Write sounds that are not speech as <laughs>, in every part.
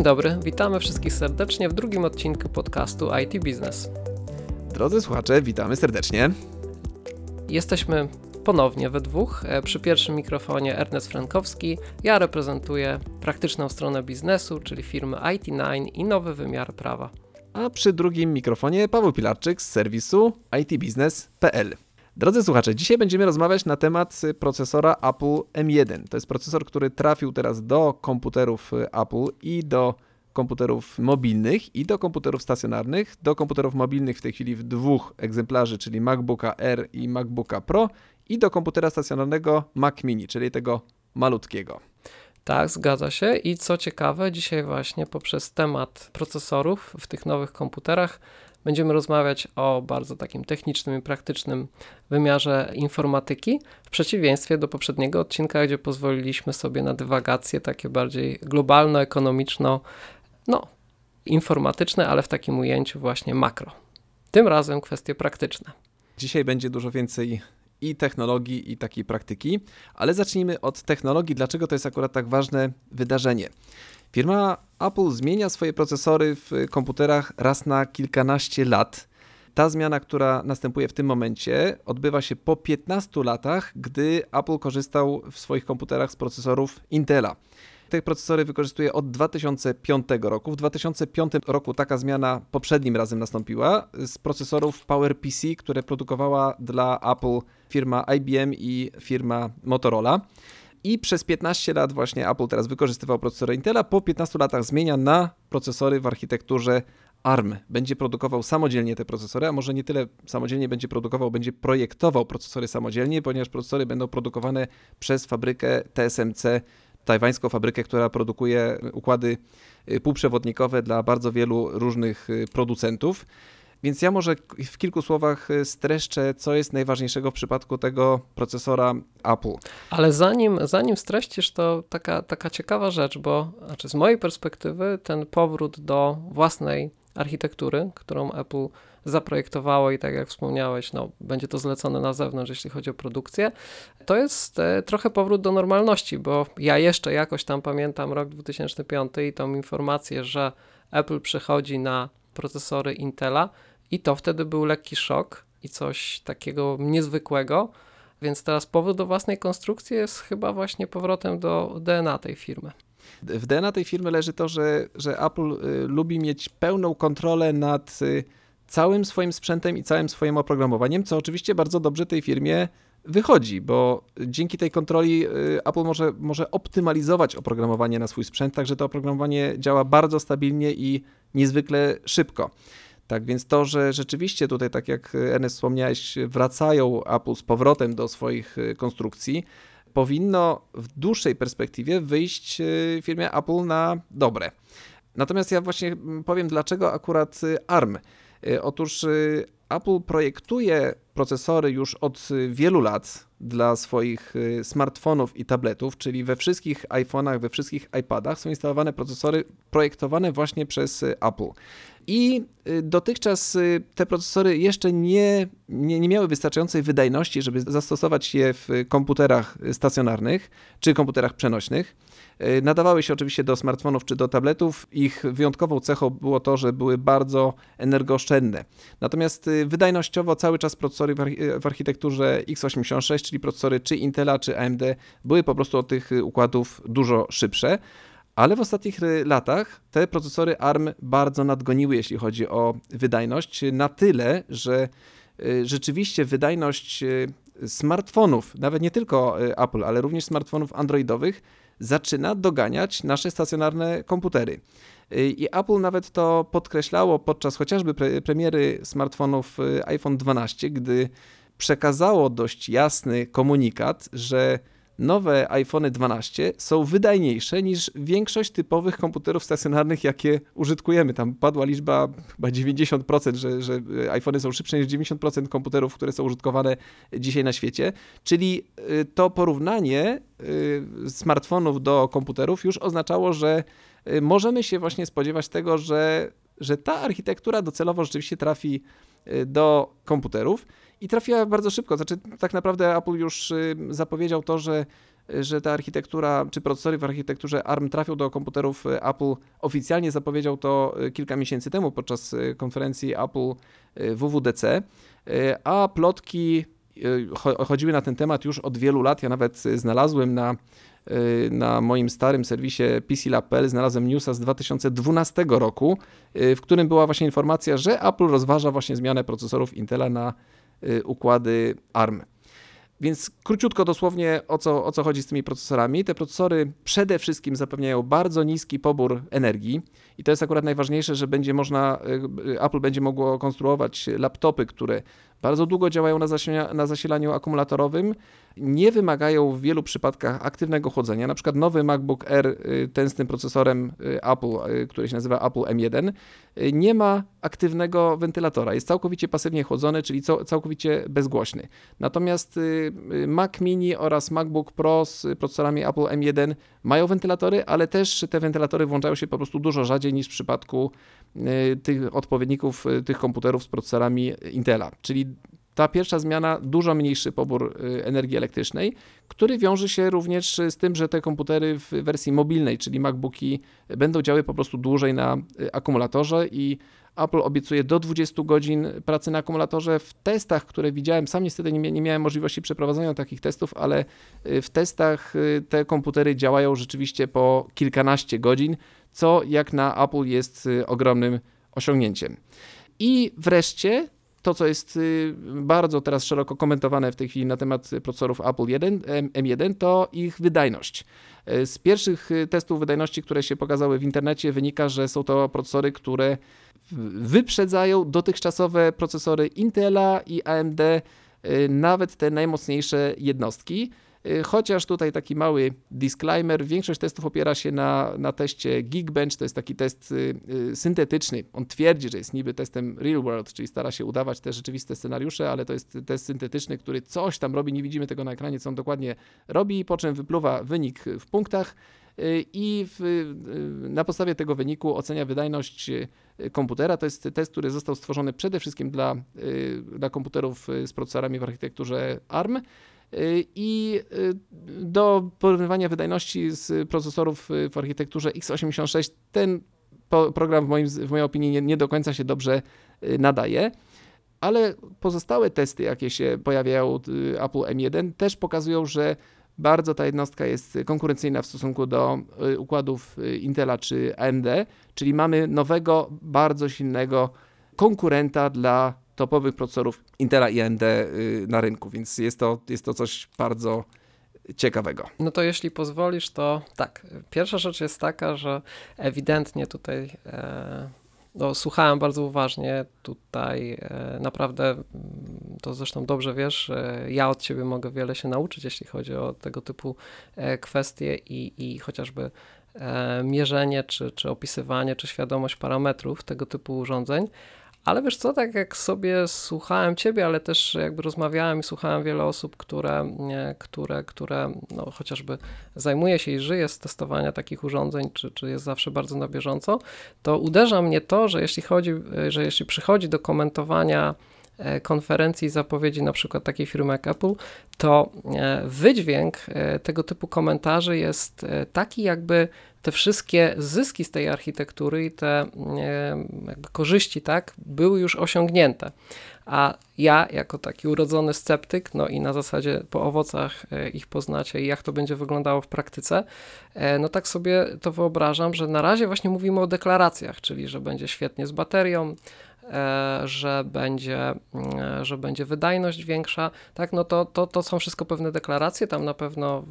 Dzień dobry, witamy wszystkich serdecznie w drugim odcinku podcastu IT Business. Drodzy słuchacze, witamy serdecznie. Jesteśmy ponownie we dwóch. E, przy pierwszym mikrofonie Ernest Frankowski. Ja reprezentuję praktyczną stronę biznesu, czyli firmy IT9 i nowy wymiar prawa. A przy drugim mikrofonie Paweł Pilarczyk z serwisu itbusiness.pl. Drodzy słuchacze, dzisiaj będziemy rozmawiać na temat procesora Apple M1. To jest procesor, który trafił teraz do komputerów Apple i do komputerów mobilnych i do komputerów stacjonarnych. Do komputerów mobilnych w tej chwili w dwóch egzemplarzy, czyli MacBooka R i MacBooka Pro i do komputera stacjonarnego Mac Mini, czyli tego malutkiego. Tak, zgadza się. I co ciekawe, dzisiaj właśnie poprzez temat procesorów w tych nowych komputerach będziemy rozmawiać o bardzo takim technicznym i praktycznym wymiarze informatyki, w przeciwieństwie do poprzedniego odcinka, gdzie pozwoliliśmy sobie na dywagacje takie bardziej globalno-ekonomiczno, no, informatyczne, ale w takim ujęciu właśnie makro. Tym razem kwestie praktyczne. Dzisiaj będzie dużo więcej i technologii, i takiej praktyki, ale zacznijmy od technologii. Dlaczego to jest akurat tak ważne wydarzenie? Firma Apple zmienia swoje procesory w komputerach raz na kilkanaście lat. Ta zmiana, która następuje w tym momencie, odbywa się po 15 latach, gdy Apple korzystał w swoich komputerach z procesorów Intela. Te procesory wykorzystuje od 2005 roku. W 2005 roku taka zmiana poprzednim razem nastąpiła z procesorów PowerPC, które produkowała dla Apple firma IBM i firma Motorola. I przez 15 lat właśnie Apple teraz wykorzystywał procesory Intela, po 15 latach zmienia na procesory w architekturze ARM. Będzie produkował samodzielnie te procesory, a może nie tyle samodzielnie będzie produkował, będzie projektował procesory samodzielnie, ponieważ procesory będą produkowane przez fabrykę TSMC, tajwańską fabrykę, która produkuje układy y, półprzewodnikowe dla bardzo wielu różnych y, producentów. Więc ja może w kilku słowach y, streszczę, co jest najważniejszego w przypadku tego procesora Apple. Ale zanim, zanim streścisz, to taka, taka ciekawa rzecz, bo znaczy z mojej perspektywy ten powrót do własnej architektury, którą Apple zaprojektowało i tak jak wspomniałeś, no, będzie to zlecone na zewnątrz, jeśli chodzi o produkcję, to jest e, trochę powrót do normalności, bo ja jeszcze jakoś tam pamiętam rok 2005 i tą informację, że Apple przechodzi na procesory Intela, i to wtedy był lekki szok i coś takiego niezwykłego. Więc teraz powrót do własnej konstrukcji jest chyba właśnie powrotem do DNA tej firmy. W DNA tej firmy leży to, że, że Apple y, lubi mieć pełną kontrolę nad y, całym swoim sprzętem i całym swoim oprogramowaniem, co oczywiście bardzo dobrze tej firmie wychodzi, bo dzięki tej kontroli y, Apple może, może optymalizować oprogramowanie na swój sprzęt, tak że to oprogramowanie działa bardzo stabilnie i niezwykle szybko. Tak więc to, że rzeczywiście tutaj, tak jak Ernest wspomniałeś, wracają Apple z powrotem do swoich y, konstrukcji, powinno w dłuższej perspektywie wyjść y, firmie Apple na dobre. Natomiast ja właśnie mm, powiem, dlaczego akurat y, ARM. Otóż Apple projektuje procesory już od wielu lat dla swoich smartfonów i tabletów, czyli we wszystkich iPhone'ach, we wszystkich iPadach są instalowane procesory projektowane właśnie przez Apple. I y, dotychczas y, te procesory jeszcze nie, nie, nie, miały wystarczającej wydajności, żeby zastosować je w komputerach stacjonarnych czy komputerach przenośnych. Y, nadawały się oczywiście do smartfonów czy do tabletów. Ich wyjątkową cechą było to, że były bardzo energooszczędne. Natomiast wydajnościowo cały czas procesory w architekturze x86, czyli procesory czy Intela, czy AMD, były po prostu od tych układów dużo szybsze ale w ostatnich latach te procesory ARM bardzo nadgoniły, jeśli chodzi o wydajność, na tyle, że y, rzeczywiście wydajność y, smartfonów, nawet nie tylko y, Apple, ale również smartfonów androidowych, zaczyna doganiać nasze stacjonarne komputery. I Apple nawet to podkreślało podczas chociażby pre premiery smartfonów iPhone 12, gdy przekazało dość jasny komunikat, że nowe iPhone 12 są wydajniejsze niż większość typowych komputerów stacjonarnych, jakie użytkujemy. Tam padła liczba chyba 90%, że, że są szybsze niż 90% komputerów, które są użytkowane dzisiaj na świecie. Czyli y, to porównanie y, smartfonów do komputerów już oznaczało, że y, możemy się właśnie spodziewać tego, że, że ta architektura docelowo rzeczywiście trafi do komputerów i trafiła bardzo szybko. Znaczy, tak naprawdę Apple już y, zapowiedział to, że że ta architektura, czy procesory w architekturze ARM trafią do komputerów Apple. Oficjalnie zapowiedział to kilka miesięcy temu podczas konferencji Apple WWDC, a plotki chodziły na ten temat już od wielu lat. Ja nawet znalazłem na Y, na moim starym serwisie PCLab.pl znalazłem newsa z 2012 roku, y, w którym była właśnie informacja, że Apple rozważa właśnie zmianę procesorów Intela na y, układy ARM. Więc króciutko dosłownie o co, o co chodzi z tymi procesorami. Te procesory przede wszystkim zapewniają bardzo niski pobór energii i to jest akurat najważniejsze, że będzie można, Apple będzie mogło konstruować laptopy, które bardzo długo działają na, na zasilaniu akumulatorowym, nie wymagają w wielu przypadkach aktywnego chłodzenia. Na przykład nowy MacBook Air, y, ten z tym procesorem y, Apple, y, który się nazywa Apple M1, nie ma aktywnego wentylatora. Jest całkowicie pasywnie chłodzony, czyli całkowicie bezgłośny. Natomiast Mac Mini oraz MacBook Pro z procesorami Apple M1 mają wentylatory, ale też te wentylatory włączają się po prostu dużo rzadziej niż w przypadku tych odpowiedników tych komputerów z procesorami Intela. Czyli ta pierwsza zmiana dużo mniejszy pobór y, energii elektrycznej, który wiąże się również z tym, że te komputery w wersji mobilnej, czyli MacBooki, będą działały po prostu dłużej na y, akumulatorze i Apple obiecuje do 20 godzin pracy na akumulatorze. W testach, które widziałem, sam niestety nie, miałem możliwości przeprowadzenia takich testów, ale y, w testach te komputery działają rzeczywiście po kilkanaście godzin, co jak na Apple jest ogromnym osiągnięciem. I wreszcie to, co jest y, bardzo teraz szeroko komentowane w tej chwili na temat procesorów Apple 1, M1, to ich wydajność. Y, z pierwszych y, testów wydajności, które się pokazały w internecie, wynika, że są to procesory, które wyprzedzają dotychczasowe procesory Intela i AMD, nawet te najmocniejsze jednostki. Y, chociaż tutaj taki mały disclaimer, większość testów opiera się na, na teście Geekbench, to jest taki test y, y, syntetyczny. On twierdzi, że jest niby testem real world, czyli stara się udawać te rzeczywiste scenariusze, ale to jest test syntetyczny, który coś tam robi, nie widzimy tego na ekranie, co on dokładnie robi, po czym wypluwa wynik w punktach i w, na podstawie tego wyniku ocenia wydajność komputera. To jest test, który został stworzony przede wszystkim dla, dla komputerów z procesorami w architekturze ARM. Y, I y, do porównywania wydajności z procesorów y, w architekturze x86 ten program w, moim, w mojej opinii nie, nie do końca się dobrze nadaje ale pozostałe testy, jakie się pojawiają Apple M1, też pokazują, że bardzo ta jednostka jest konkurencyjna w stosunku do układów Intela czy AMD, czyli mamy nowego, bardzo silnego konkurenta dla topowych procesorów Intela i AMD y, na rynku, więc jest to, jest to coś bardzo ciekawego. No to jeśli pozwolisz, to tak. Pierwsza rzecz jest taka, że ewidentnie tutaj e, no, słuchałem bardzo uważnie. Tutaj e, naprawdę, mm, to zresztą dobrze wiesz, ja od ciebie mogę wiele się nauczyć, jeśli chodzi o tego typu e, kwestie i, i chociażby mierzenie, czy, czy opisywanie, czy świadomość parametrów tego typu urządzeń. Ale wiesz co, tak jak sobie słuchałem ciebie, ale też jakby rozmawiałem i słuchałem wiele osób, które, które, które no, chociażby zajmuje się i żyje z testowania takich urządzeń, czy, czy jest zawsze bardzo na bieżąco, to uderza mnie to, że jeśli chodzi, że jeśli przychodzi do komentowania konferencji i zapowiedzi na przykład takiej firmy jak Apple, to e, wydźwięk e, tego typu komentarzy jest taki, jakby te wszystkie zyski z tej architektury i te korzyści, tak, były już osiągnięte. A ja, jako taki urodzony sceptyk, no i na zasadzie po owocach e, ich poznacie i jak to będzie wyglądało w praktyce, e, no tak sobie to wyobrażam, że na razie właśnie mówimy o deklaracjach, czyli że będzie świetnie z baterią, E, że będzie, mm, że będzie wydajność większa, tak, no to, to, to są wszystko pewne deklaracje, tam na pewno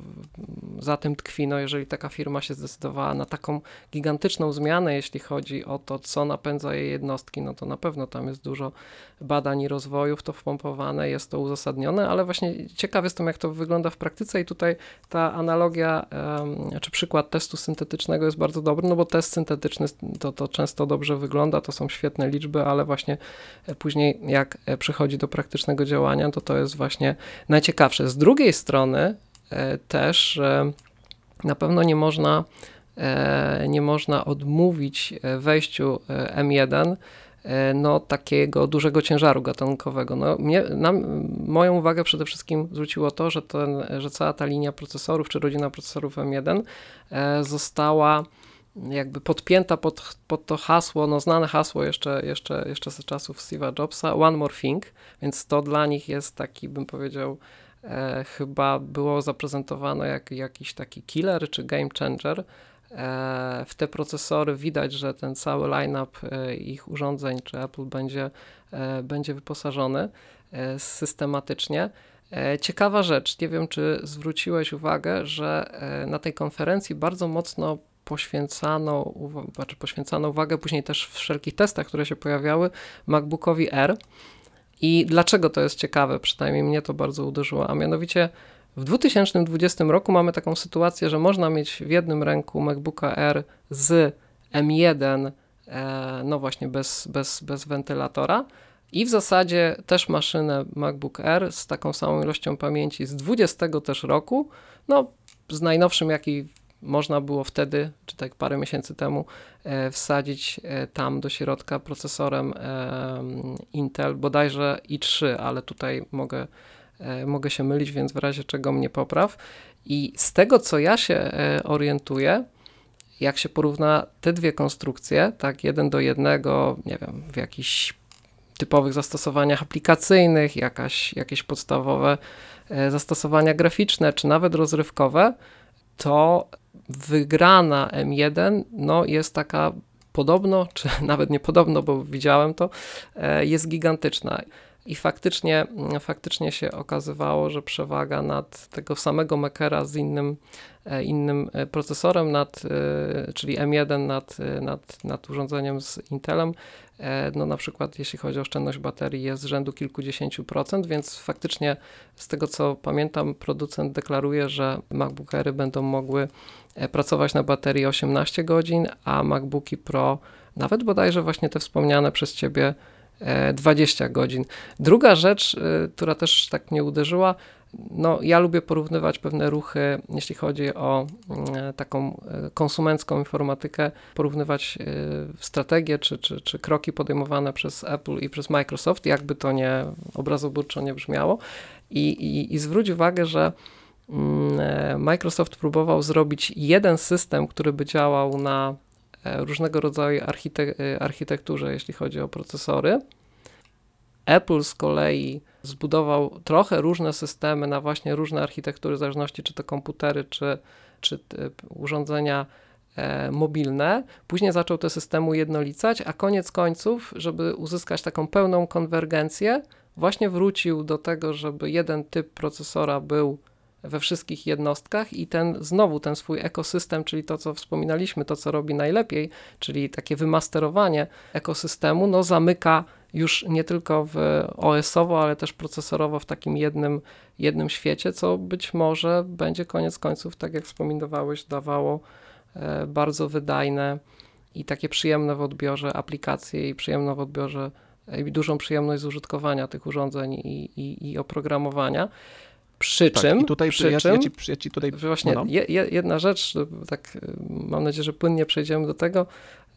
za tym tkwi, no jeżeli taka firma się zdecydowała na taką gigantyczną zmianę, jeśli chodzi o to, co napędza jej jednostki, no to na pewno tam jest dużo badań i rozwojów to wpompowane, jest to uzasadnione, ale właśnie ciekaw jestem, jak to wygląda w praktyce i tutaj ta analogia, czy przykład testu syntetycznego jest bardzo dobry, no bo test syntetyczny to, to często dobrze wygląda, to są świetne liczby, ale właśnie e, później jak e, przychodzi do praktycznego działania, to to jest właśnie najciekawsze. Z drugiej strony e, też na pewno nie można nie można odmówić wejściu M1 no, takiego dużego ciężaru gatunkowego. No, mnie, moją uwagę przede wszystkim zwróciło to, że, ten, że cała ta linia procesorów, czy rodzina procesorów M1 została jakby podpięta pod, pod to hasło, no znane hasło jeszcze, jeszcze, jeszcze z czasów Steve'a Jobsa, One More Thing, więc to dla nich jest taki, bym powiedział, e, chyba było zaprezentowane jak jakiś taki killer czy game changer. E, w te procesory widać, że ten cały line-up e, ich urządzeń, czy Apple będzie, e, będzie wyposażony e, systematycznie. E, ciekawa rzecz, nie wiem czy zwróciłeś uwagę, że na tej konferencji bardzo mocno poświęcano, znaczy poświęcano uwagę później też w wszelkich testach, które się pojawiały, MacBookowi R. I dlaczego to jest ciekawe, przynajmniej mnie to bardzo uderzyło, a mianowicie w 2020 roku mamy taką sytuację, że można mieć w jednym ręku MacBooka R z M1, e, no właśnie bez, bez, bez wentylatora, i w zasadzie też maszynę MacBook Air z taką samą ilością pamięci z 20 też roku, no z najnowszym jaki można było wtedy, czy tak parę miesięcy temu, e, wsadzić e, tam do środka procesorem Intel, bodajże i3, ale tutaj mogę, e, mogę się mylić, więc w razie czego mnie popraw. I z tego, co ja się orientuję, jak się porówna te dwie konstrukcje, tak jeden do jednego, nie wiem, w jakichś typowych zastosowaniach aplikacyjnych, jakaś, jakieś podstawowe zastosowania graficzne, czy nawet rozrywkowe, to wygrana M1 no, jest taka podobno, czy <laughs> nawet nie podobno, bo widziałem to, e, jest gigantyczna. I faktycznie, faktycznie się okazywało, że przewaga nad tego samego Makera z innym, e, innym e, procesorem, nad, czyli M1 nad, nad, nad urządzeniem z Intelem, no na przykład jeśli chodzi o oszczędność baterii jest rzędu kilkudziesięciu procent, więc faktycznie z tego co pamiętam producent deklaruje, że MacBookery będą mogły E, pracować na baterii 18 godzin, a MacBooki Pro nawet bodajże właśnie te wspomniane przez Ciebie 20 e, godzin. Druga rzecz, e, która też tak mnie uderzyła, no, ja lubię porównywać pewne ruchy, jeśli chodzi o mm, taką konsumencką informatykę, porównywać strategie czy, czy, czy kroki podejmowane przez Apple i przez Microsoft, jakby to nie obrazoburczo nie brzmiało. I, i, i zwróć uwagę, że Mm, e, Microsoft próbował zrobić jeden system, który by działał na e, różnego rodzaju e, architekturze, jeśli chodzi o procesory. Apple z kolei zbudował trochę różne systemy na właśnie różne architektury, w zależności czy to komputery, czy, czy urządzenia mobilne. Później zaczął te systemy ujednolicać, a koniec końców, żeby uzyskać taką pełną konwergencję, właśnie wrócił do tego, żeby jeden typ procesora był we wszystkich jednostkach i ten znowu ten swój ekosystem, czyli to, co wspominaliśmy, to, co robi najlepiej, czyli takie wymasterowanie ekosystemu, no zamyka już nie tylko w OS-owo, ale też procesorowo w takim jednym, jednym świecie, co być może będzie koniec końców, tak jak wspominowałeś, dawało e, bardzo wydajne i takie przyjemne w odbiorze aplikacje i przyjemne w odbiorze i dużą przyjemność z użytkowania tych urządzeń i, i, i oprogramowania. Przy tak, czym, i tutaj przy ja, czym, ja, ci, ja ci tutaj właśnie no. je, jedna rzecz, tak mam nadzieję, że płynnie przejdziemy do tego.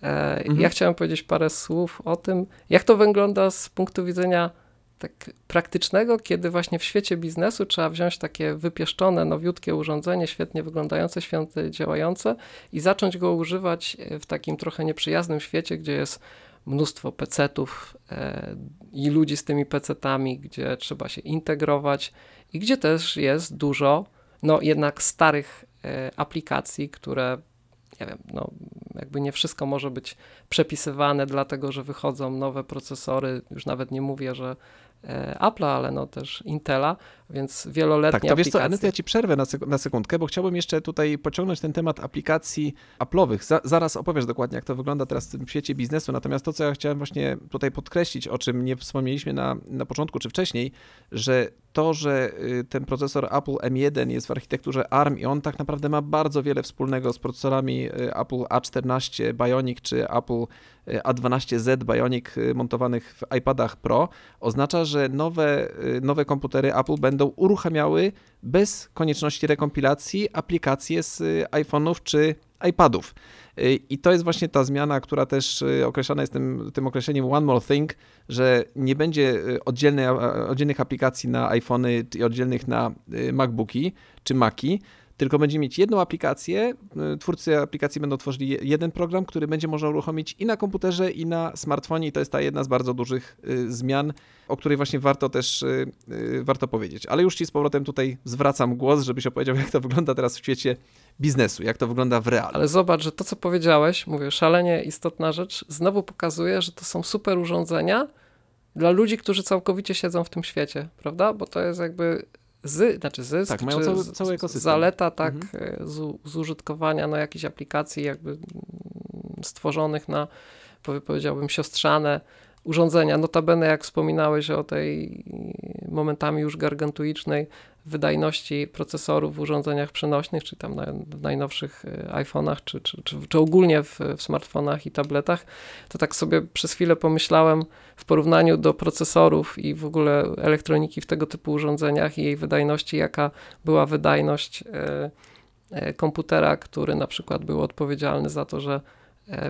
E, mhm. Ja chciałem powiedzieć parę słów o tym, jak to wygląda z punktu widzenia tak praktycznego, kiedy właśnie w świecie biznesu trzeba wziąć takie wypieszczone, nowiutkie urządzenie, świetnie wyglądające, świetnie działające i zacząć go używać w takim trochę nieprzyjaznym świecie, gdzie jest mnóstwo pecetów e, i ludzi z tymi pecetami, gdzie trzeba się integrować i gdzie też jest dużo, no jednak starych e, aplikacji, które nie wiem, no jakby nie wszystko może być przepisywane, dlatego że wychodzą nowe procesory, już nawet nie mówię, że E, Apple'a, ale no też Intela, więc wieloletnie Tak, to wiesz co, Aneta, ja ci przerwę na, sek na sekundkę, bo chciałbym jeszcze tutaj pociągnąć ten temat aplikacji Apple'owych. Za zaraz opowiesz dokładnie, jak to wygląda teraz w tym świecie biznesu, natomiast to, co ja chciałem właśnie tutaj podkreślić, o czym nie wspomnieliśmy na, na początku czy wcześniej, że to, że y, ten procesor Apple M1 jest w architekturze ARM i on tak naprawdę ma bardzo wiele wspólnego z procesorami y, Apple A14 Bionic czy Apple y, A12Z Bionic montowanych w iPadach Pro, oznacza, że nowe, nowe komputery Apple będą uruchamiały bez konieczności rekompilacji aplikacje z iPhone'ów czy iPadów. Y, I to jest właśnie ta zmiana, która też y, określana jest tym, tym określeniem One More Thing, że nie będzie y, oddzielnych aplikacji na iPhony i oddzielnych na MacBooki czy Maki, tylko będzie mieć jedną aplikację. Y, twórcy aplikacji będą tworzyli jeden program, który będzie można uruchomić i na komputerze, i na smartfonie. I to jest ta jedna z bardzo dużych y, zmian, o której właśnie warto też y, warto powiedzieć. Ale już Ci z powrotem tutaj zwracam głos, żebyś opowiedział, jak to wygląda teraz w świecie biznesu, jak to wygląda w realu. Ale zobacz, że to, co powiedziałeś, mówię, szalenie istotna rzecz, znowu pokazuje, że to są super urządzenia dla ludzi, którzy całkowicie siedzą w tym świecie, prawda? Bo to jest jakby z, znaczy zysk, tak, mają cały, cały ekosystem. zaleta tak mhm. E, z, z, użytkowania no, jakichś aplikacji jakby mm, stworzonych na, powiedziałbym, siostrzane urządzenia. Notabene, jak wspominałeś o tej momentami już gargantuicznej wydajności procesorów w urządzeniach przenośnych, czy tam na, w najnowszych e, iPhone'ach, czy, czy, czy, czy ogólnie w, w, smartfonach i tabletach, to tak sobie przez chwilę pomyślałem w porównaniu do procesorów i w ogóle elektroniki w tego typu urządzeniach i jej wydajności, jaka była wydajność e, e, komputera, który na przykład był odpowiedzialny za to, że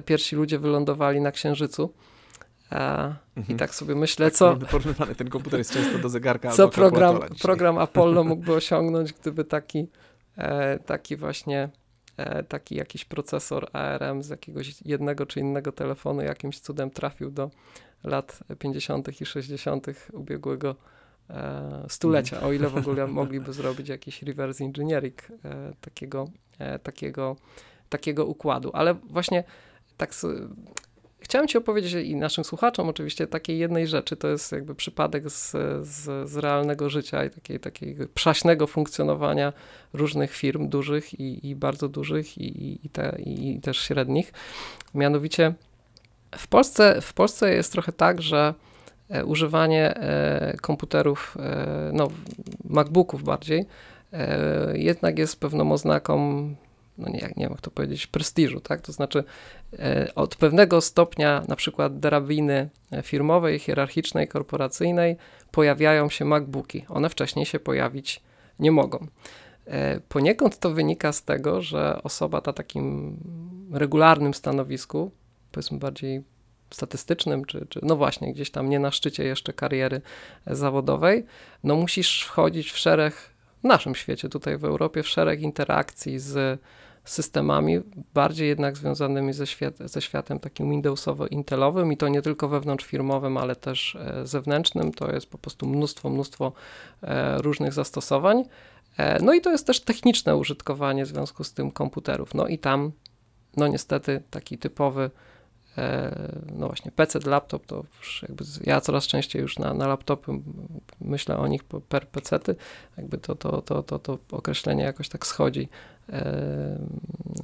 pierwsi ludzie wylądowali na Księżycu. I tak sobie myślę, tak, co. Porównywany ten komputer jest często do zegarka. Co program, program Apollo mógłby osiągnąć, gdyby taki, e, taki właśnie e, taki jakiś procesor ARM z jakiegoś jednego czy innego telefonu jakimś cudem trafił do lat 50. i 60. ubiegłego e, stulecia, o ile w ogóle <laughs> mogliby zrobić jakiś reverse engineering e, takiego, e, takiego, takiego układu. Ale właśnie tak Chciałem Ci opowiedzieć i naszym słuchaczom oczywiście takiej jednej rzeczy, to jest jakby przypadek z, z, z realnego życia i takiej, takiego przaśnego funkcjonowania różnych firm, dużych i, i bardzo dużych i, i, te, i też średnich. Mianowicie w Polsce, w Polsce jest trochę tak, że e, używanie e, komputerów, e, no MacBooków bardziej, jednak jest pewną oznaką no nie, nie wiem jak to powiedzieć, prestiżu, tak? To znaczy e, od pewnego stopnia na przykład drabiny firmowej, hierarchicznej, korporacyjnej pojawiają się MacBooki. One wcześniej się pojawić nie mogą. E, poniekąd to wynika z tego, że osoba na takim regularnym stanowisku, powiedzmy bardziej statystycznym, czy, czy no właśnie gdzieś tam nie na szczycie jeszcze kariery zawodowej, no musisz wchodzić w szereg w naszym świecie, tutaj w Europie, w szereg interakcji z systemami, bardziej jednak związanymi ze, świat, ze światem takim Windowsowo-Intelowym i to nie tylko wewnątrzfirmowym, ale też e, zewnętrznym. To jest po prostu mnóstwo, mnóstwo e, różnych zastosowań. E, no i to jest też techniczne użytkowanie w związku z tym komputerów. No i tam, no niestety, taki typowy no właśnie PC, laptop, to jakby ja coraz częściej już na, na laptopy myślę o nich per PC-ty, jakby to, to, to, to, to określenie jakoś tak schodzi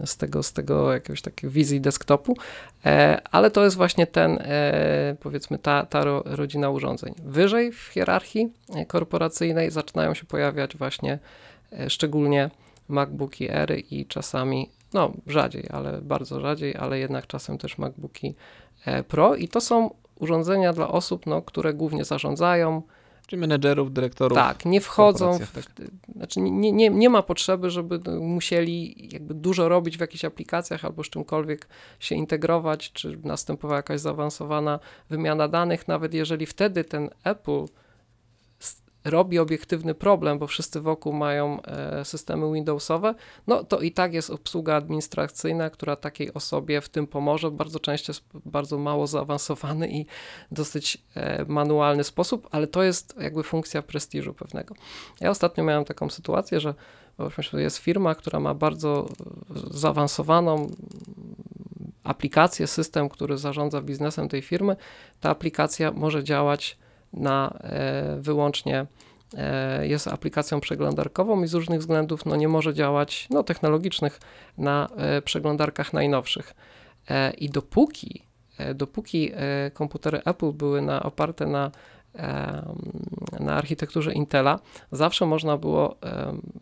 z tego, z tego jakiegoś takiej wizji desktopu, e, ale to jest właśnie ten, e, powiedzmy, ta, ta rodzina urządzeń. Wyżej w hierarchii korporacyjnej zaczynają się pojawiać właśnie e, szczególnie MacBooki Air i czasami, no rzadziej, ale bardzo rzadziej, ale jednak czasem też MacBooki Pro i to są urządzenia dla osób, no, które głównie zarządzają, Czyli menedżerów, dyrektorów. Tak, nie wchodzą, w, tak. znaczy nie, nie, nie ma potrzeby, żeby musieli jakby dużo robić w jakichś aplikacjach albo z czymkolwiek się integrować, czy następowała jakaś zaawansowana wymiana danych, nawet jeżeli wtedy ten Apple robi obiektywny problem, bo wszyscy wokół mają e, systemy Windowsowe, no to i tak jest obsługa administracyjna, która takiej osobie w tym pomoże. Bardzo często jest bardzo mało zaawansowany i dosyć e, manualny sposób, ale to jest jakby funkcja prestiżu pewnego. Ja ostatnio miałem taką sytuację, że jest firma, która ma bardzo zaawansowaną aplikację, system, który zarządza biznesem tej firmy. Ta aplikacja może działać na e, wyłącznie e, jest aplikacją przeglądarkową i z różnych względów no, nie może działać no, technologicznych na e, przeglądarkach najnowszych. I dopóki, dopóki komputery Apple były na, oparte na, na architekturze Intela, zawsze można było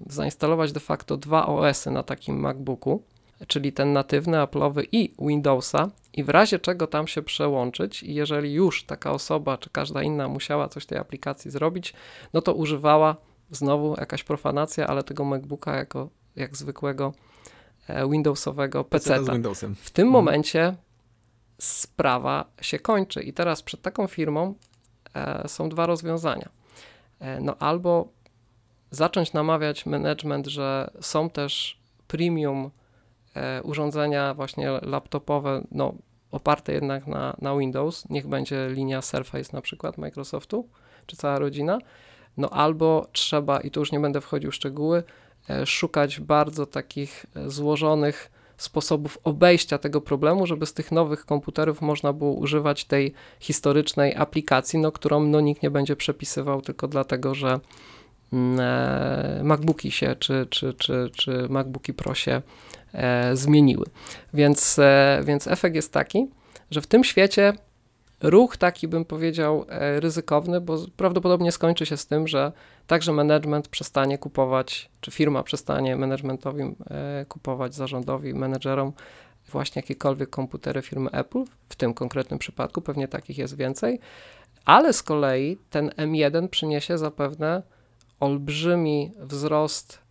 zainstalować de facto dwa OS-y na takim MacBooku czyli ten natywny Apple'owy i Windowsa i w razie czego tam się przełączyć i jeżeli już taka osoba czy każda inna musiała coś tej aplikacji zrobić, no to używała znowu jakaś profanacja, ale tego MacBooka jako jak zwykłego e, Windowsowego PC. W tym Mhm. momencie sprawa się kończy i teraz przed taką firmą e, są dwa rozwiązania. E, no albo zacząć namawiać management, że są też premium urządzenia właśnie laptopowe, no oparte jednak na, na Windows, niech będzie linia Surface na przykład Microsoftu, czy cała rodzina, no albo trzeba, i tu już nie będę wchodził w szczegóły, e, szukać bardzo takich e, złożonych sposobów obejścia tego problemu, żeby z tych nowych komputerów można było używać tej historycznej aplikacji, no, którą no, nikt nie będzie przepisywał tylko dlatego, że mm, e, MacBooki się, czy, czy, czy, czy MacBooki Pro się e, zmieniły. Więc, e, więc efekt jest taki, że w tym świecie ruch taki bym powiedział e, ryzykowny, bo prawdopodobnie skończy się z tym, że także management przestanie kupować, czy firma przestanie managementowi e, kupować, zarządowi, menedżerom właśnie jakiekolwiek komputery firmy Apple, w tym konkretnym przypadku, pewnie takich jest więcej, ale z kolei ten M1 przyniesie zapewne olbrzymi wzrost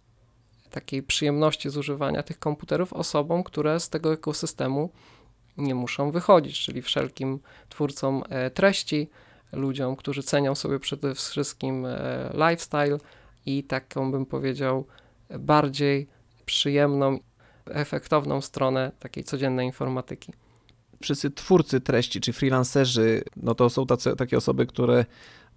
takiej przyjemności z używania tych komputerów osobom, które z tego ekosystemu nie muszą wychodzić, czyli wszelkim twórcom e, treści, ludziom, którzy cenią sobie przede wszystkim e, lifestyle i taką bym powiedział bardziej przyjemną, efektowną stronę takiej codziennej informatyki. Wszyscy twórcy treści, czy freelancerzy, no to są tacy, takie osoby, które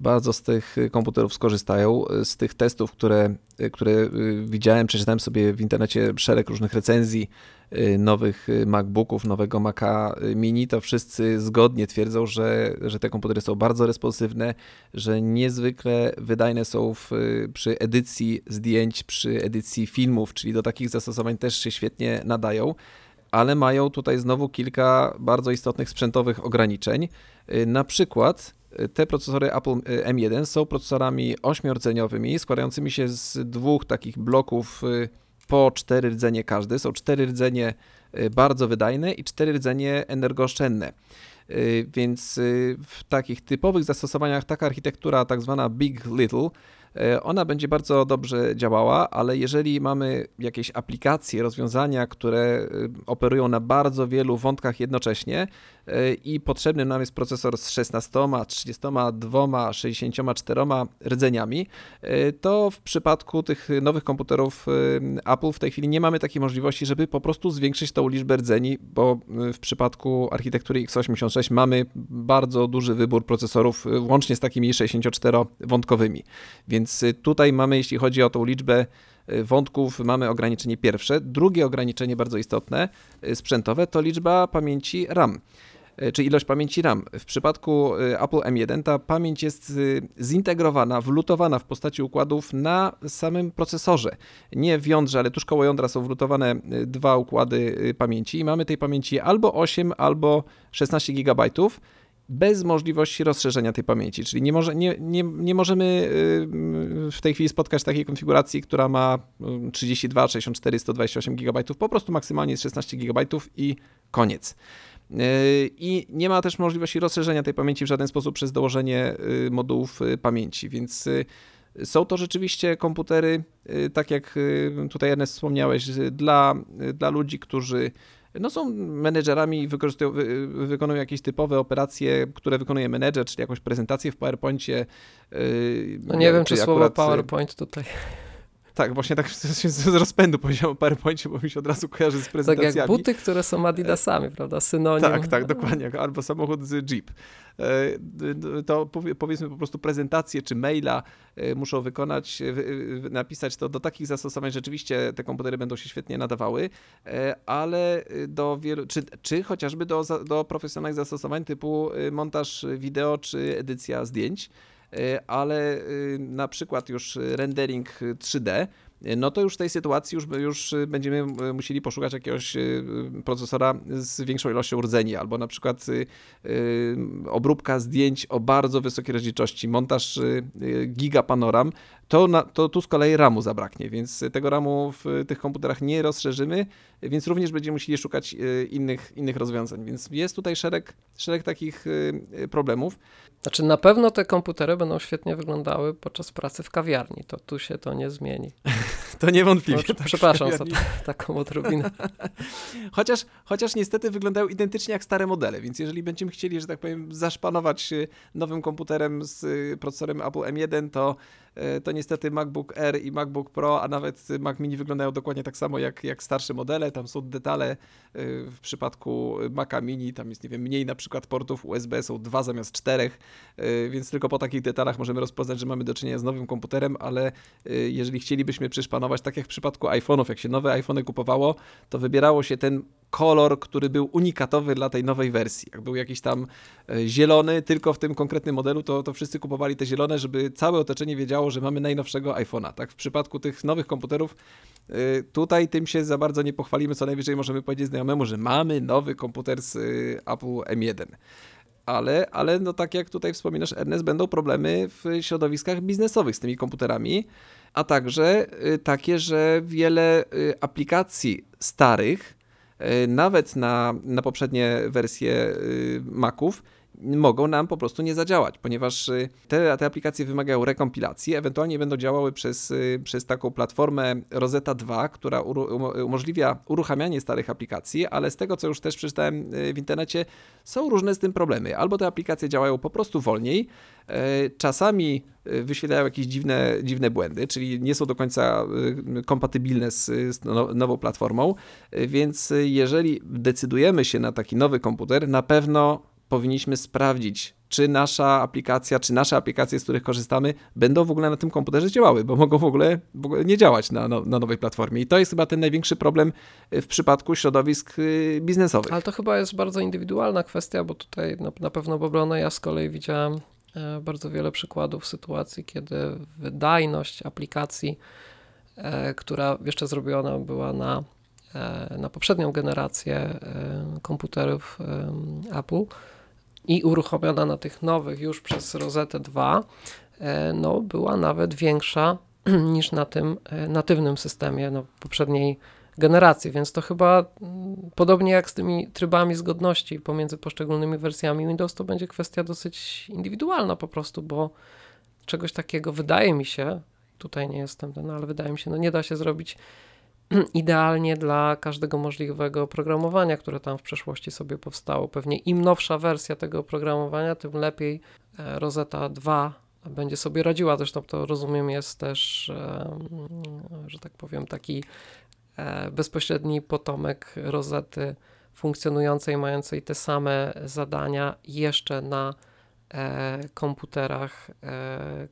bardzo z tych komputerów skorzystają. Z tych testów, które, które y, widziałem, przeczytałem sobie w internecie szereg różnych recenzji y, nowych y, MacBooków, nowego Maca Mini, to wszyscy zgodnie twierdzą, że, że te komputery są bardzo responsywne, że niezwykle wydajne są w, przy edycji zdjęć, przy edycji filmów, czyli do takich zastosowań też się świetnie nadają ale mają tutaj znowu kilka bardzo istotnych sprzętowych ograniczeń. Y, Na przykład y, te procesory Apple y, M1 są procesorami ośmiordzeniowymi, składającymi się z dwóch takich bloków y, po cztery rdzenie każdy. Są cztery rdzenie y, bardzo wydajne i cztery rdzenie energooszczędne. Więc w takich typowych zastosowaniach taka architektura, tak zwana Big Little, ona będzie bardzo dobrze działała, ale jeżeli mamy jakieś aplikacje, rozwiązania, które operują na bardzo wielu wątkach jednocześnie i potrzebny nam jest procesor z 16, 32, 64 rdzeniami, y, to w przypadku tych nowych komputerów y, Apple w tej chwili nie mamy takiej możliwości, żeby po prostu zwiększyć tą liczbę rdzeni, bo w przypadku architektury x86 mamy bardzo duży wybór procesorów, łącznie z takimi 64-wątkowymi. Więc tutaj mamy, jeśli chodzi o tą liczbę wątków, mamy ograniczenie pierwsze. Drugie ograniczenie bardzo istotne, sprzętowe, to liczba pamięci RAM czy ilość pamięci RAM. W przypadku y, Apple M1 ta pamięć jest y, zintegrowana, wlutowana w postaci układów na samym procesorze. Nie w jądrze, ale tuż koło jądra są wlutowane dwa układy pamięci i mamy tej pamięci albo 8, albo 16 GB bez możliwości rozszerzenia tej pamięci, czyli nie, może, nie, nie, nie możemy w tej chwili spotkać takiej konfiguracji, która ma y, 32, 64, 128 GB, po prostu maksymalnie jest 16 GB i koniec. Y, I nie ma też możliwości rozszerzenia tej pamięci w żaden sposób przez dołożenie y, modułów y, pamięci, więc y, są to rzeczywiście komputery, tak jak tutaj Ernest wspomniałeś, dla, dla ludzi, którzy no są menedżerami i wykorzystują, wykonują jakieś typowe operacje, które wykonuje menedżer, czyli jakąś prezentację w PowerPoincie. No nie wiem, czy słowo akurat, y, PowerPoint tutaj, Tak, właśnie tak z z rozpędu powiedziałem o PowerPoincie, bo mi się od razu kojarzy z tak prezentacjami. jak buty, które są Adidasami, prawda, synonim. Tak, tak, dokładnie. Albo samochód z Jeep. E, To powie- powiedzmy po prostu prezentację czy maila e, muszą wykonać, e, wy- wy- napisać to do takich zastosowań. Rzeczywiście te komputery będą się świetnie nadawały, e, ale do wielu, czy, czy chociażby do, do profesjonalnych zastosowań typu e, montaż wideo czy edycja zdjęć. E, Ale e, na przykład już rendering 3D, no to już w tej sytuacji już, już będziemy e, musieli poszukać jakiegoś e, procesora z większą ilością rdzeni, albo na przykład e, e, obróbka zdjęć o bardzo wysokiej rozdzielczości, montaż e, gigapanoram, to, na, to tu z kolei RAMu zabraknie, więc tego RAMu w tych komputerach nie rozszerzymy, więc również będziemy musieli szukać e, innych, innych rozwiązań, więc jest tutaj szereg, szereg takich e, problemów. Znaczy na pewno te komputery będą świetnie wyglądały podczas pracy w kawiarni, to tu się to nie zmieni. <laughs> to niewątpliwie. No, tak, przepraszam za <laughs> taką odrobinę. <laughs> chociaż, chociaż niestety wyglądają identycznie jak stare modele, więc jeżeli będziemy chcieli, że tak powiem, zaszpanować nowym komputerem z procesorem Apple M1, to to niestety MacBook Air i MacBook Pro, a nawet Mac Mini wyglądają dokładnie tak samo jak, jak starsze modele. Tam są detale e, w przypadku Maca Mini, tam jest, nie wiem, mniej na przykład portów USB, są dwa zamiast czterech, e, więc tylko po takich detalach możemy rozpoznać, że mamy do czynienia z nowym komputerem, ale jeżeli chcielibyśmy przyszpanować, tak jak w przypadku iPhone'ów, jak się nowe iPhony kupowało, to wybierało się ten kolor, który był unikatowy dla tej nowej wersji. Jak był jakiś tam zielony, tylko w tym konkretnym modelu, to, to wszyscy kupowali te zielone, żeby całe otoczenie wiedziało, że mamy najnowszego iPhone'a. Tak? W przypadku tych nowych komputerów y, tutaj tym się za bardzo nie pochwalimy, co najwyżej możemy powiedzieć znajomemu, że mamy nowy komputer z y, Apple M1 ale, ale no tak jak tutaj wspominasz, Ernest, będą problemy w środowiskach biznesowych z tymi komputerami, a także takie, że wiele aplikacji starych, nawet na, na poprzednie wersje Maców, mogą nam po prostu nie zadziałać, ponieważ y, te, te aplikacje wymagają rekompilacji, ewentualnie będą działały przez, y, przez taką platformę Rosetta 2, która umożliwia uruchamianie starych aplikacji, ale z tego, co już też przeczytałem y, w internecie, są różne z tym problemy. Albo te aplikacje działają po prostu wolniej, czasami wyświetlają jakieś dziwne, dziwne błędy, czyli nie są do końca kompatybilne z, z no, nową platformą, więc jeżeli decydujemy się na taki nowy komputer, na pewno powinniśmy sprawdzić, czy nasza aplikacja, czy nasze aplikacje, z których korzystamy, będą w ogóle na tym komputerze działały, bo mogą w ogóle, w ogóle nie działać na, na, na, nowej platformie. I to jest chyba ten największy problem w przypadku środowisk y, biznesowych. Ale to chyba jest bardzo indywidualna kwestia, bo tutaj na, na pewno w obronę ja z kolei widziałem e, bardzo wiele przykładów sytuacji, kiedy wydajność aplikacji, e, która jeszcze zrobiona była na, e, na poprzednią generację komputerów Apple, i uruchomiona na tych nowych już przez Rosetę 2, e, no, była nawet większa <clears throat> niż na tym e, natywnym systemie no, poprzedniej generacji, więc to chyba mm, podobnie jak z tymi trybami zgodności pomiędzy poszczególnymi wersjami Windows, to będzie kwestia dosyć indywidualna po prostu, bo czegoś takiego wydaje mi się, tutaj nie jestem ten, ale wydaje mi się, no nie da się zrobić <clears throat> idealnie dla każdego możliwego oprogramowania, które tam w przeszłości sobie powstało. Pewnie im nowsza wersja tego oprogramowania, tym lepiej e, Rosetta 2 będzie sobie radziła. Zresztą to rozumiem jest też, że tak powiem, taki e, bezpośredni potomek Rosety funkcjonującej, mającej te same zadania jeszcze na e, komputerach,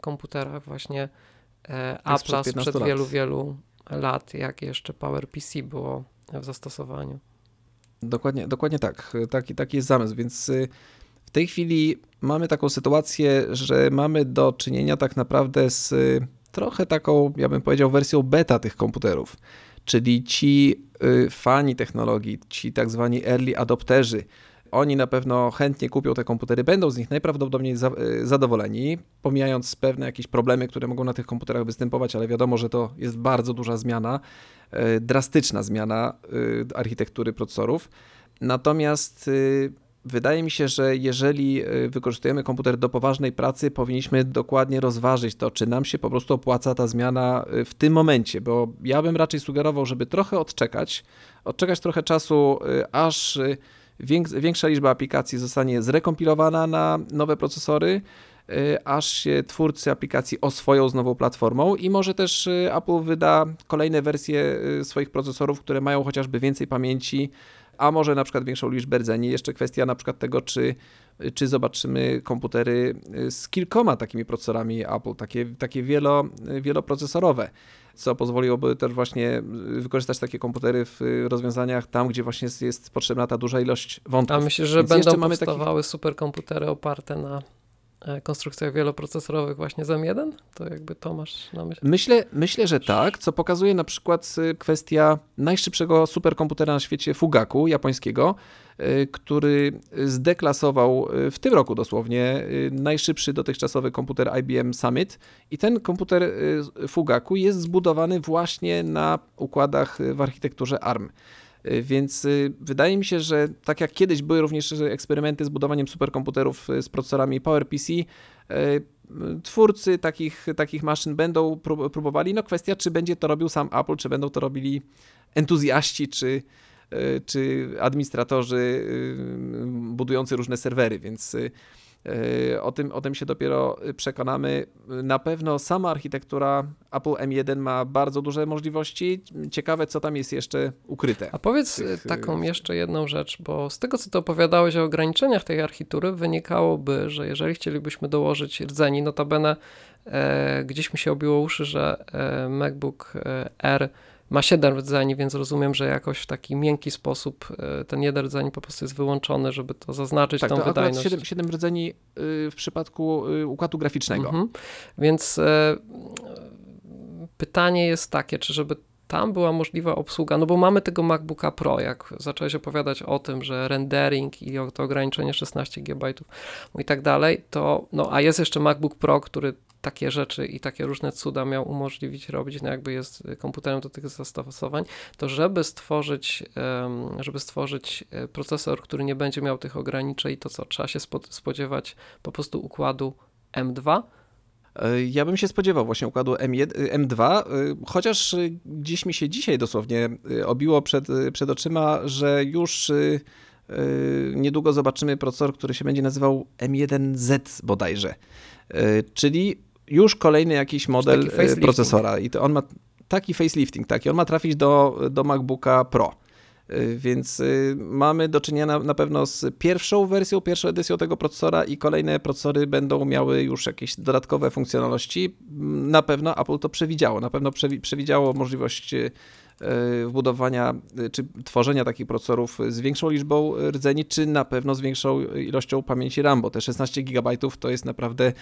komputerach właśnie Apple sprzed wielu, wielu lat, jak jeszcze PowerPC było w zastosowaniu. Dokładnie, dokładnie tak. Taki, taki jest zamysł, więc y, w tej chwili mamy taką sytuację, że mamy do czynienia tak naprawdę z y, trochę taką, ja bym powiedział, wersją beta tych komputerów. Czyli ci y, fani technologii, ci tak zwani early adopterzy, oni na pewno chętnie kupią te komputery, będą z nich najprawdopodobniej za, e, zadowoleni, pomijając pewne jakieś problemy, które mogą na tych komputerach występować, ale wiadomo, że to jest bardzo duża zmiana, e, drastyczna zmiana e, architektury procesorów. Natomiast wydaje mi się, że jeżeli wykorzystujemy komputer do poważnej pracy, powinniśmy dokładnie rozważyć to, czy nam się po prostu opłaca ta zmiana w tym momencie, bo ja bym raczej sugerował, żeby trochę odczekać, odczekać trochę czasu, aż większa liczba aplikacji zostanie zrekompilowana na nowe procesory, y, aż się twórcy aplikacji oswoją z nową platformą i może też y, Apple wyda kolejne wersje y, swoich procesorów, które mają chociażby więcej pamięci, a może na przykład większą liczbę rdzeni. Jeszcze kwestia na przykład tego, czy, czy zobaczymy komputery z kilkoma takimi procesorami Apple, takie, takie wielo, wieloprocesorowe co pozwoliłoby też właśnie wykorzystać takie komputery w rozwiązaniach tam, gdzie właśnie jest, jest potrzebna ta duża ilość wątków. A myślę, że Więc będą powstawały takich... superkomputery oparte na konstrukcjach wieloprocesorowych właśnie z M1? To jakby to masz na myśli? Myślę, myślę, że tak, co pokazuje na przykład y, kwestia najszybszego superkomputera na świecie Fugaku japońskiego, Y, który zdeklasował y, w tym roku dosłownie najszybszy dotychczasowy komputer IBM Summit i ten komputer Fugaku jest zbudowany właśnie na układach w architekturze ARM. Więc wydaje mi się, że tak jak kiedyś były również eksperymenty z budowaniem superkomputerów z procesorami PowerPC, twórcy takich, takich maszyn będą próbowali. No kwestia, czy będzie to robił sam Apple, czy będą to robili entuzjaści, czy, czy administratorzy budujący różne serwery, więc o tym, o tym się dopiero przekonamy. Na pewno sama architektura Apple M1 ma bardzo duże możliwości. Ciekawe, co tam jest jeszcze ukryte. A powiedz tych... taką jeszcze jedną rzecz, bo z tego, co ty opowiadałeś o ograniczeniach tej architektury, wynikałoby, że jeżeli chcielibyśmy dołożyć rdzeni, notabene e, gdzieś mi się obiło uszy, że e, MacBook e, R ma 7 rdzeni, więc rozumiem, że jakoś w taki miękki sposób e, ten jeden rdzeń po prostu jest wyłączony, żeby to zaznaczyć tak, tą to wydajność. 7, 7 rdzeni y, w przypadku y, układu graficznego. Mhm. Więc e, pytanie jest takie, czy żeby tam była możliwa obsługa, no bo mamy tego MacBooka Pro, jak zacząłeś opowiadać o tym, że rendering i to ograniczenie 16 GB i tak dalej, to no a jest jeszcze MacBook Pro, który takie rzeczy i takie różne cuda miał umożliwić robić, no jakby jest komputerem do tych zastosowań, to żeby stworzyć, żeby stworzyć e, procesor, który nie będzie miał tych ograniczeń, to co, trzeba się spodziewać po prostu układu M2, e, ja bym się spodziewał właśnie układu M1, M2, e, chociaż gdzieś mi się dzisiaj dosłownie obiło przed, przed oczyma, że już niedługo zobaczymy procesor, który się będzie nazywał M1Z bodajże. Czyli już kolejny jakiś model e, procesora i to on ma taki facelifting, taki, on ma trafić do, do MacBooka Pro. E, więc e, mamy do czynienia na, na, pewno z pierwszą wersją, pierwszą edycją tego procesora i kolejne procesory będą miały już jakieś dodatkowe funkcjonalności. Na pewno Apple to przewidziało, na pewno przewidziało możliwość wbudowania czy tworzenia takich procesorów z większą liczbą rdzeni, czy na pewno z większą ilością pamięci RAM, bo te 16 GB to jest naprawdę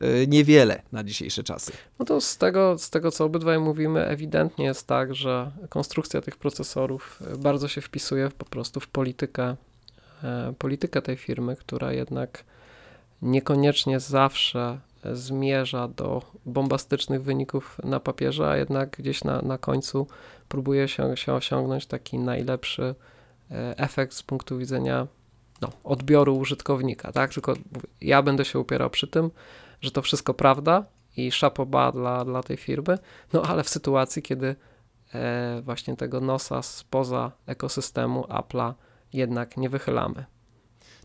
E, niewiele na dzisiejsze czasy. No to z tego, z tego, co obydwaj mówimy, ewidentnie jest tak, że konstrukcja tych procesorów e, bardzo się wpisuje po prostu w politykę, e, politykę tej firmy, która jednak niekoniecznie zawsze zmierza do bombastycznych wyników na papierze, a jednak gdzieś na, na końcu próbuje się, się osiągnąć taki najlepszy efekt z punktu widzenia no, odbioru użytkownika, tak? Tylko ja będę się upierał przy tym, że to wszystko prawda i szapoba dla, dla tej firmy, no ale w sytuacji, kiedy e, właśnie tego nosa spoza ekosystemu Apple'a jednak nie wychylamy.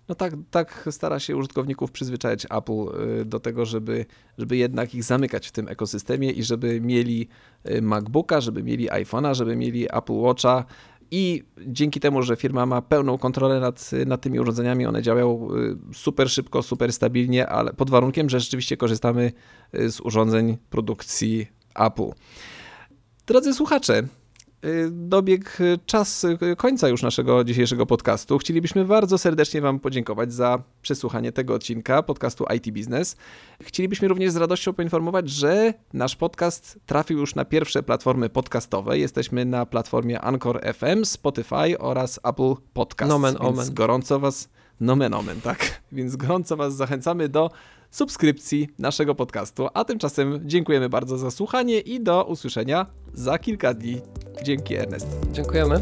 No tak, tak stara się użytkowników przyzwyczajać Apple y, do tego, żeby, żeby jednak ich zamykać w tym ekosystemie i żeby mieli y, MacBooka, żeby mieli iPhone'a, żeby mieli Apple Watcha, i dzięki temu, że firma ma pełną kontrolę nad, nad tymi urządzeniami, one działają y, super szybko, super stabilnie, ale pod warunkiem, że rzeczywiście korzystamy z urządzeń produkcji Apple. Drodzy słuchacze, dobiegł czas końca już naszego dzisiejszego podcastu. Chcielibyśmy bardzo serdecznie Wam podziękować za przesłuchanie tego odcinka podcastu IT Business. Chcielibyśmy również z radością poinformować, że nasz podcast trafił już na pierwsze platformy podcastowe. Jesteśmy na platformie Anchor FM, Spotify oraz Apple Podcast. Nomen omen. gorąco Was, nomen omen, tak? <laughs> Więc gorąco Was zachęcamy do subskrypcji naszego podcastu. A tymczasem dziękujemy bardzo za słuchanie i do usłyszenia za kilka dni. Dzięki Ernest. Dziękujemy.